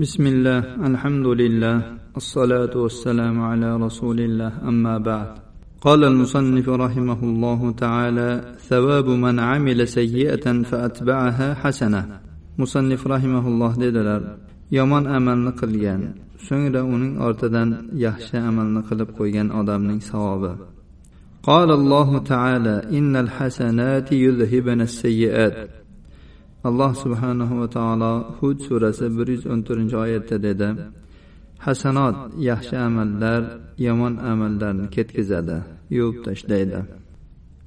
بسم الله الحمد لله الصلاة والسلام على رسول الله أما بعد قال المصنف رحمه الله تعالى ثواب من عمل سيئة فأتبعها حسنة مصنف رحمه الله dedilar yomon amalni qilgan so'ngra uning ortidan yaxshi amalni qilib qo'ygan odamning savobi قال الله تعالى إن الحسنات يذهبن السيئات alloh subhanahu va taolo hud surasi bir yuz o'n to'rtinchi oyatda dedi hasanot yaxshi amallar yomon amallarni ketkazadi yuvib tashlaydi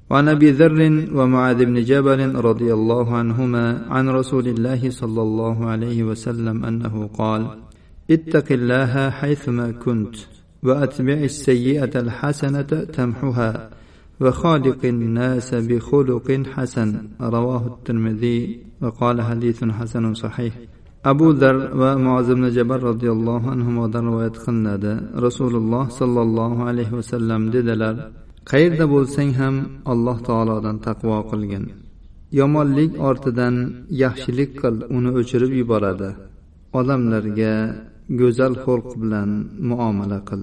وعن ابي ذر ومعاذ بن جبل رضي الله عنهما عن رسول الله صلى الله عليه وسلم انه قال اتق الله حيثما كنت واتبع السيئه الحسنه تمحها وخالق الناس بخلق حسن رواه الترمذي وقال حديث حسن صحيح abu dar va muoz ibn jabal roziyallohu anhudan rivoyat qilinadi rasululloh sollallohu alayhi vasallam dedilar qayerda bo'lsang ham alloh taolodan taqvo qilgin yomonlik ortidan yaxshilik qil uni o'chirib yuboradi odamlarga go'zal xulq bilan muomala qil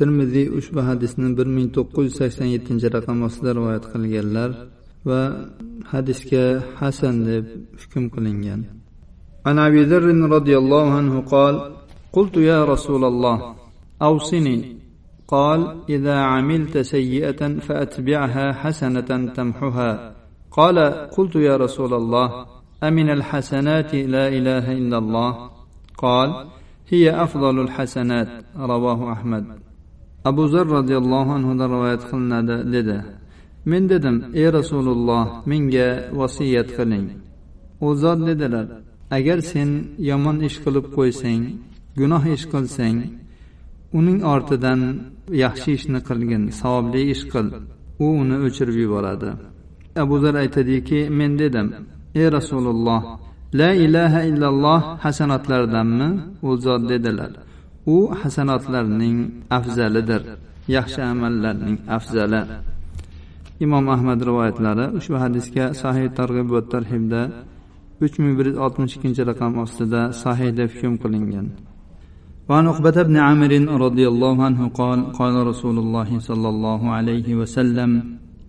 Termiziy ushbu hadisni bir ming to'qqiz yuz sakson yettinchi raqam ostida rivoyat qilganlar va hadisga hasan deb hukm qilingan. عن ابي ذر رضي الله عنه قال قلت يا رسول الله اوصني قال اذا عملت سيئه فاتبعها حسنه تمحها قال قلت يا رسول الله امن الحسنات لا اله الا الله قال هي افضل الحسنات رواه احمد abu zar roziyallohu anhudan rivoyat qilinadi dedi. Men dedim ey rasululloh menga vasiyat qiling. U zot dedilar agar sen yomon ish qilib qo'ysang gunoh ish qilsang uning ortidan yaxshi ishni qilgin savobli ish qil. U uni o'chirib yuboradi. Abu zar aytadiki men dedim ey rasululloh la ilaha illalloh hasanatlardanmi u zot dedilar u hasanotlarning afzalidir yaxshi amallarning afzali imom ahmad rivoyatlari ushbu hadisga sahih targ'ib va tarhibda uch ming bir yuz oltmish ikkinchi raqam ostida sahih deb hukm qilingan وعن عقبة بن عامر رضي الله عنه قال قال رسول الله صلى الله عليه وسلم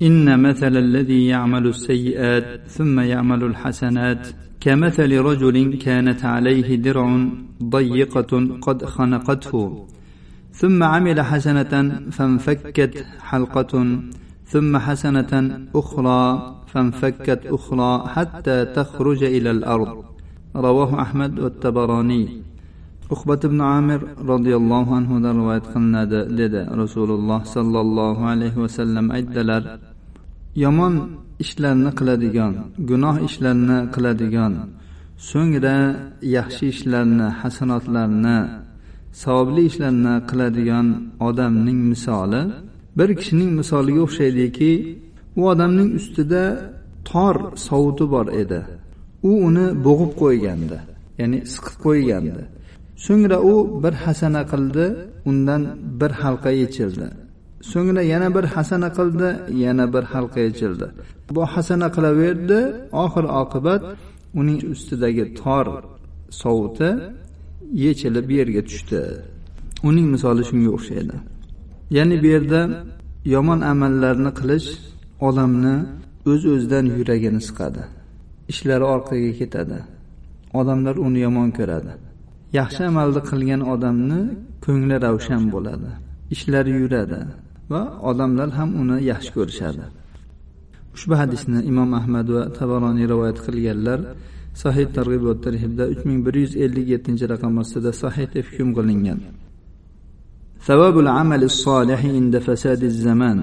إن مثل الذي يعمل السيئات ثم يعمل الحسنات كمثل رجل كانت عليه درع ضيقة قد خنقته ثم عمل حسنة فانفكت حلقة ثم حسنة أخرى فانفكت أخرى حتى تخرج إلى الأرض. رواه أحمد والتبراني. uqbat ibn amir roziyallohu anhudan rivoyat qilinadi dedi rasululloh sollallohu alayhi vasallam aytdilar yomon ishlarni qiladigan gunoh ishlarni qiladigan so'ngra yaxshi ishlarni hasanotlarni savobli ishlarni qiladigan odamning misoli bir kishining misoliga o'xshaydiki u odamning ustida tor sovuti bor edi. U uni bo'g'ib qo'ygandi ya'ni siqib qo'ygandi. So'ngra u bir hasana qildi undan bir halqa yechildi. So'ngra yana bir hasana qildi yana bir halqa yechildi bu hasana qilaverdi oxir oqibat uning ustidagi tor sovuti yechilib yerga tushdi. Uning misoli shunga o'xshaydi. Ya'ni bu yerda yomon amallarni qilish odamni o'z öz o'zidan yuragini siqadi. Ishlari orqaga ketadi. Odamlar uni yomon ko'radi. Yaxshi amalni qilgan odamni ko'ngli ravshan bo'ladi. Ishlari yuradi. va odamlar ham uni yaxshi ko'rishadi ushbu hadisni imom ahmad va tabaroniy rivoyat qilganlar sahih targ'ib va tarhibda uch ming bir yuz ellik yettinchi raqam ostida sahih deb hukm qilingan savabul amali solih inda fasadi zaman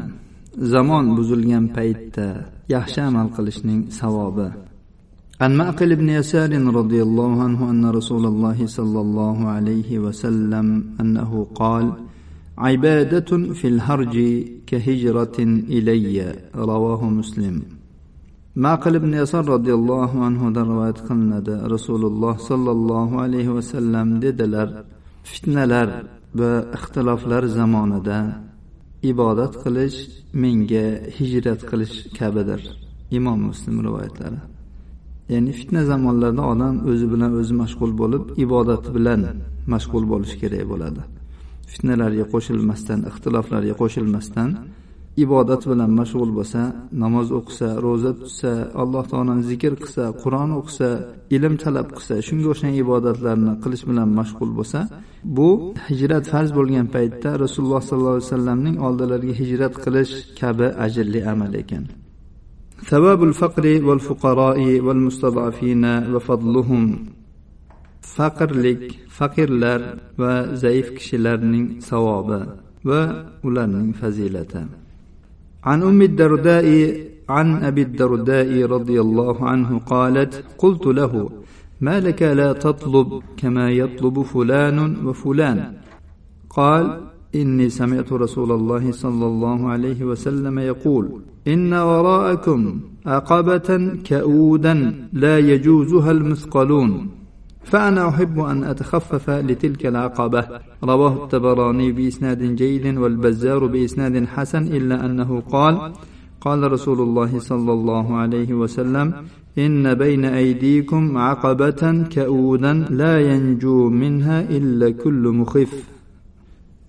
zamon buzilgan paytda yaxshi amal qilishning savobi عن معقل بن يسار رضي الله عنه أن رسول الله صلى الله عليه وسلم أنه قال عبادة في الهرج كهجرة إلي رواه مسلم معقل بن يسار رضي الله عنه رواية قلنا رسول الله صلى الله عليه وسلم dedilar fitnalar va ixtiloflar zamonida ibodat qilish menga hijrat qilish kabidir imom muslim rivoyatlari ya'ni fitna zamonlarda odam o'zi bilan o'zi mashg'ul bo'lib ibodati bilan mashg'ul bo'lishi kerak bo'ladi fitnalarga qo'shilmasdan ixtiloflarga qo'shilmasdan ibodat bilan mashg'ul bo'lsa namoz o'qisa ro'za tutsa alloh taoloni zikr qilsa qur'on o'qisa ilm talab qilsa shunga o'xshagan ibodatlarni qilish bilan mashg'ul bo'lsa bu hijrat farz bo'lgan paytda rasululloh sollallohu alayhi vasallamning oldilariga hijrat qilish kabi ajrli amal ekan ثواب الفقر والفقراء والمستضعفين وفضلهم faqirlik faqirlar va zaif kishilarning savobi va ularning fazilati. عن ام الدرداء عن ابي الدرداء رضي الله عنه قالت قلت له ما لك لا تطلب كما يطلب فلان وفلان قال اني سمعت رسول الله صلى الله عليه وسلم يقول ان وراءكم عقبه كؤودا لا يجوزها المثقلون فأنا أحب أن أتخفف لتلك العقبة. رواه التبراني بإسناد جيد والبزار بإسناد حسن إلا أنه قال قال رسول الله صلى الله عليه وسلم إن بين أيديكم عقبة كؤودا لا ينجو منها إلا كل مخف.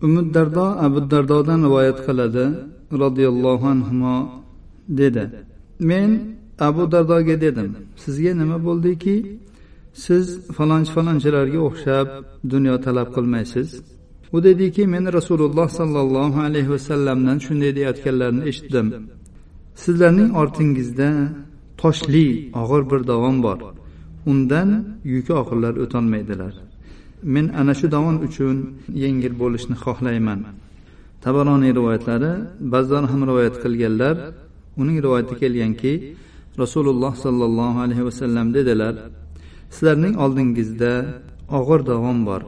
أم الدرداء أبو الدرداء رواية قلد رضي الله عنهما dedi. Men abu dardoga dedim sizga nima bo'ldiki siz falonchi falonchilarga o'xshab dunyo talab qilmaysiz. U dediki men rasululloh sollallohu alayhi vasallamdan shunday deyayotganlarini eshitdim. Sizlarning ortingizda toshli og'ir bir dovon bor. Undan yuki og'irlar o'tolmaydilar men ana shu dovon uchun yengil bo'lishni xohlayman. Tabaroniy rivoyatlari ba'zilar ham rivoyat qilganlar uning rivoyati kelganki rasululloh sollallohu alayhi vasallam dedilar sizlarning oldingizda og'ir dovon bor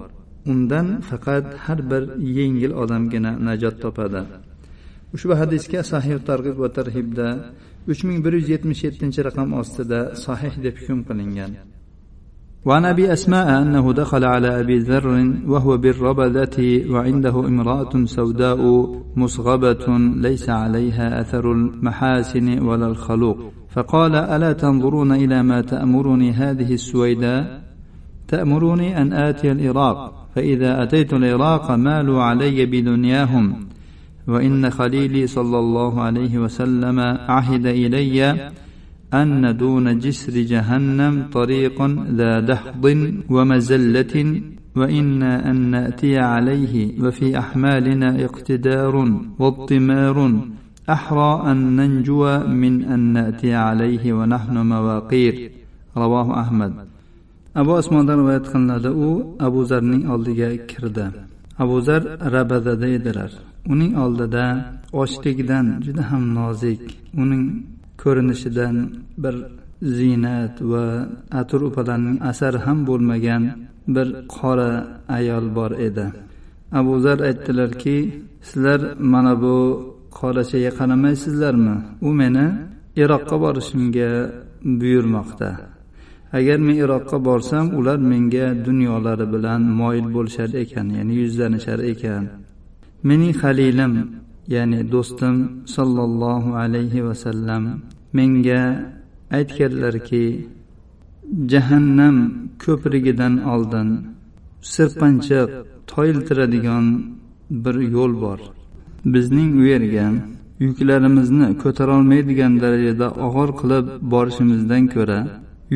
undan faqat har bir yengil odamgina najot topadi ushbu hadisga sahih targ'ib va tarhibda uch ming bir yuz yetmish yettinchi raqam ostida sahih deb hukm qilingan وعن ابي اسماء انه دخل على ابي ذر وهو بالربذه وعنده امراه سوداء مصغبه ليس عليها اثر المحاسن ولا الخلوق فقال ألا تنظرون إلى ما تأمرني هذه السويداء؟ تأمروني أن آتي العراق. فإذا أتيت العراق مالوا علي بدنياهم. وإن خليلي صلى الله عليه وسلم عهد إلي أن دون جسر جهنم طريق ذا دحض ومزلة. وإنا أن نأتي عليه. وفي أحمالنا اقتدار واضطمار. أحرى أن ننجو من أن نأتي عليه ونحن مواقير رواه أحمد abu osmondan rivoyat qilinadi u abu zarning oldiga kirdi abu zar rabadada edilar uning oldida ochligidan juda ham nozik uning ko'rinishidan bir ziynat va atir upalarning asari ham bo'lmagan bir qora ayol bor edi abu zar aytdilarki sizlar mana bu qorachaga qaramaysizlarmi? U meni iroqqa borishimga buyurmoqda. Agar men iroqqa borsam ular menga dunyolari bilan moyil bo'lishar ekan ya'ni yuzlanishar ekan. Mening halilim ya'ni do'stim sollallohu alayhi vasallam menga aytganlarki jahannam ko'prigidan oldin sirpanchiq toyiltiradigan bir yo'l bor. bizning u yerga yuklarimizni ko'tarolmaydigan darajada og'ir qilib borishimizdan ko'ra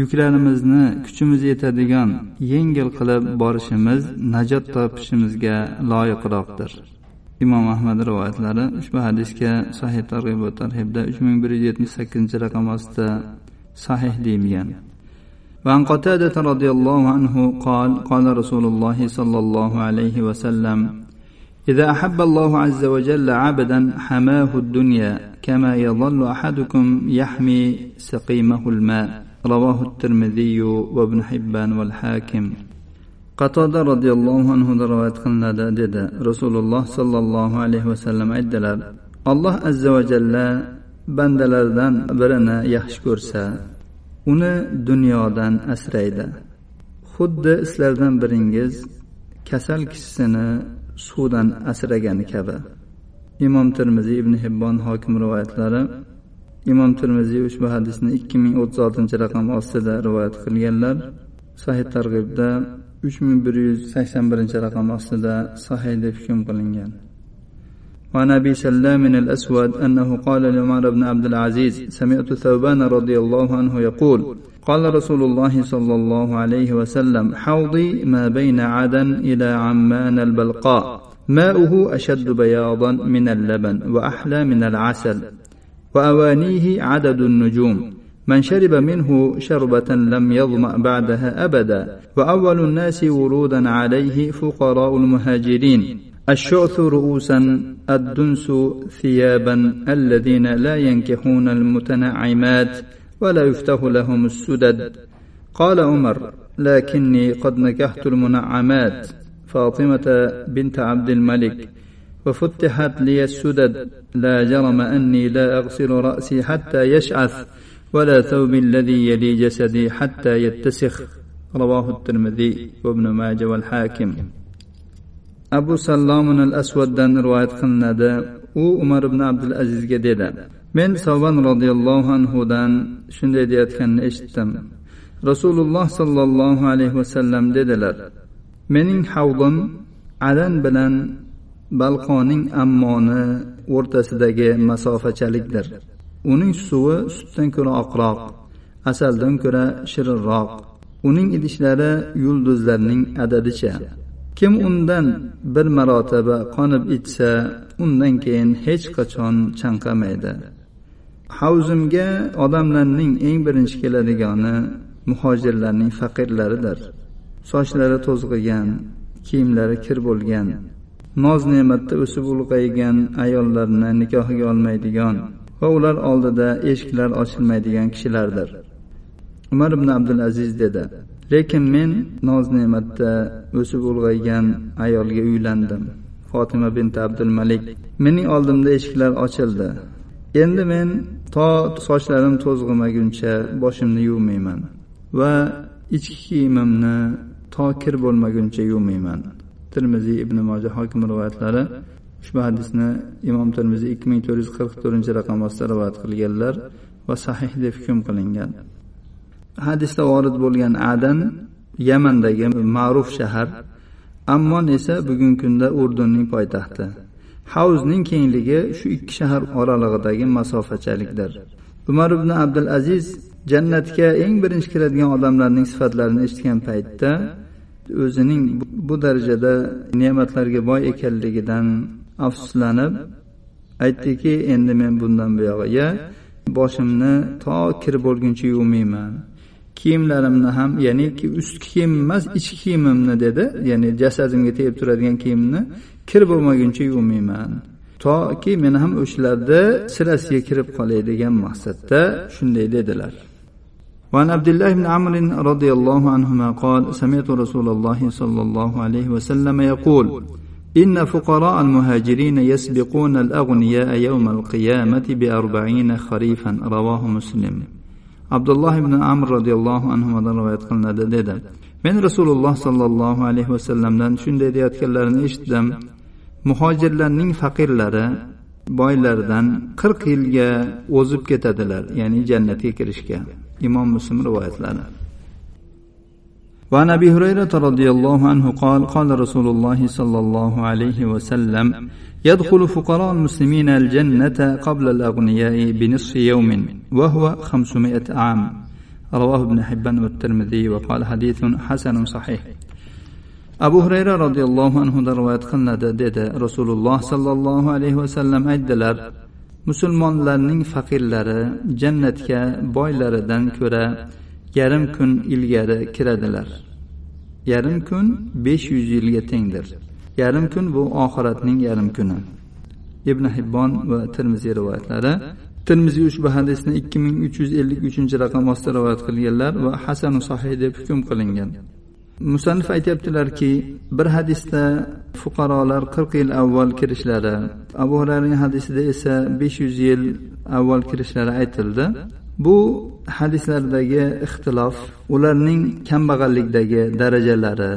yuklarimizni kuchimiz yetadigan yengil qilib borishimiz najot topishimizga loyiqroqdir imom ahmad rivoyatlari ushbu hadisga sahih targ'ib va tarhibda uch ming bir yuz yetmish sakkizinchi raqam ostida sahih deyilgan وعن قتادة رضي الله عنه قال قال رسول الله صلى الله عليه وسلم إذا أحب الله عز وجل عبدا حماه الدنيا كما يظل أحدكم يحمي سقيمه الماء رواه الترمذي وابن حبان والحاكم qatoda roziyallohu anhu rivoyat qilinadi dedi rasululloh sollallohu alayhi vasallam aytdilar alloh azza va jalla bandalardan birini yaxshi ko'rsa uni dunyodan asraydi xuddi sizlardan biringiz kasal kishisini suvdan asragani kabi. Imom termiziy ibn hibbon hokim rivoyatlari imom termiziy ushbu hadisni ikki ming o'ttiz oltinchi raqam ostida rivoyat qilganlar sahih targ'ibda uch ming bir yuz sakson birinchi raqam ostida sahih deb hukm qilingan. وعن أبي سلام الأسود أنه قال لعمر بن عبد العزيز سمعت ثوبان رضي الله عنه يقول قال رسول الله صلى الله عليه وسلم حوضي ما بين عدن إلى عمان البلقاء ماؤه أشد بياضا من اللبن وأحلى من العسل وأوانيه عدد النجوم من شرب منه شربة لم يظمأ بعدها أبدا وأول الناس ورودا عليه فقراء المهاجرين الشعث رؤوسا الدنس ثيابا الذين لا ينكحون المتنعمات ولا يفتح لهم السدد. قال عمر لكني قد نكحت المنعمات. فاطمة بنت عبد الملك وفتحت لي السدد. لا جرم أني لا أغسل رأسي حتى يشعث ولا ثوب الذي يلي جسدي حتى يتسخ. رواه الترمذي وابن ماجه والحاكم. Abu sallomin al asvaddan rivoyat qilinadi. U umar ibn abdul azizga dedi men savban roziyallohu anhudan shunday deyayotganini eshitdim. Rasululloh sollallohu alayhi vasallam dedilar mening havlim adan bilan balqoning ammoni o'rtasidagi masofachalikdir. Uning suvi sutdan ko'ra oqroq asaldan ko'ra shirinroq. Uning idishlari yulduzlarning adadicha. Kim undan bir marotaba qonib ichsa undan keyin hech qachon chanqamaydi. Havzimga odamlarning eng birinchi keladigani muhojirlarning faqirlaridir. Sochlari to'zg'igan kiyimlari kir bo'lgan noz ne'matda o'sib ulg'aygan ayollarni nikohiga olmaydigan va ular oldida eshiklar ochilmaydigan kishilardir. Umar ibn abdul aziz dedi lekin men noz ne'matda o'sib ulg'aygan ayolga uylandim. Fotima bint abdul malik mening oldimda eshiklar ochildi. Endi men to sochlarim to'zg'imaguncha boshimni yuvmayman va ichki kiyimimni to kir bo'lmaguncha yuvmayman. Termiziy ibn moja hokim rivoyatlari ushbu hadisni imom termiziy ikki ming to'rt yuz qirq to'rtinchi raqam ostida rivoyat qilganlar va sahih deb hukm qilingan. Hadisda vorid bo'lgan adan yamandagi ma'ruf shahar ammon esa bugungi kunda urdunning poytaxti. Havzning kengligi shu ikki shahar oralig'idagi masofachalikdir. Umar ibn abdul aziz jannatga eng birinchi kiradigan odamlarning sifatlarini eshitgan paytda o'zining bu darajada ne'matlarga boy ekanligidan afsuslanib aytdiki endi men bundan buyog'iga boshimni to kir bo'lguncha yuvmayman. kiyimlarimni ham ya'ni ustki kiyim emas ichki kiyimimni dedi ya'ni jasadimga tegib turadigan kiyimni kir bo'lmaguncha yuvmayman toki men ham o'shalarda sirasiga kirib qolay degan maqsadda shunday dedilar وعن عبد الله بن عمرو رضي الله عنهما قال سمعت رسول الله صلى الله عليه وسلم يقول إن فقراء المهاجرين يسبقون الأغنياء يوم القيامة بأربعين خريفا رواه مسلم abdulloh ibn amr roziyallohu anhudan rivoyat qilinadi dedi. Men rasululloh sollallohu alayhi vasallamdan shunday deyayotganlarini eshitdim. Muhojirlarning faqirlari boylardan qirq yilga o'zib ketadilar ya'ni jannatga kirishga. Imom muslim rivoyatlari وعن أبي هريرة رضي الله عنه قال قال رسول الله صلى الله عليه وسلم يدخل فقراء المسلمين الجنة قبل الأغنياء بنصف يوم وهو خمسمائة عام. رواه ابن حبان والترمذي وقال حديث حسن صحيح. abu hurayra roziyallohu anhudan rivoyat qilinadi dedi rasululloh sollallohu alayhi vasallam aytdilar musulmonlarning faqirlari jannatga boylaridan ko'ra yarim kun ilgari kiradilar. Yarim kun besh yuz yilga tengdir. Yarim kun bu oxiratning yarim kuni. Ibn hibbon va termiziy rivoyatlari. Termiziy ushbu hadisni ikki ming uch yuz ellik uchinchi raqam ostida rivoyat qilganlar va hasanu sahih deb hukm qilingan. Musannif aytyaptilarki bir hadisda fuqarolar qirq yil avval kirishlari abu hurayraning hadisida esa besh yuz yil avval kirishlari aytildi. Bu hadislardagi ixtilof ularning kambag'allikdagi darajalari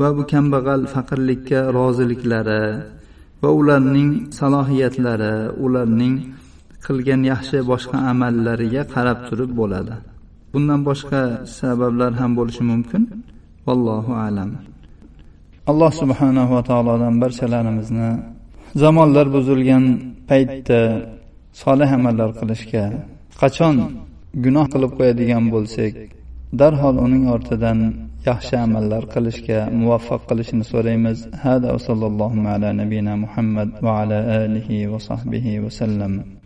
va bu kambag'al faqirlikka roziliklari va ularning salohiyatlari ularning qilgan yaxshi boshqa amallariga qarab turib bo'ladi. Bundan boshqa sabablar ham bo'lishi mumkin. Vallohu alam. Alloh subhanahu va taolodan barchalarimizni zamonlar buzilgan paytda solih amallar qilishga qachon gunoh qilib qo'yadigan bo'lsak darhol uning ortidan yaxshi amallar qilishga muvaffaq qilishini so'raymiz. Hada va sallallohu ala nabiyina muhammad va ala alihi va sahbihi vasallam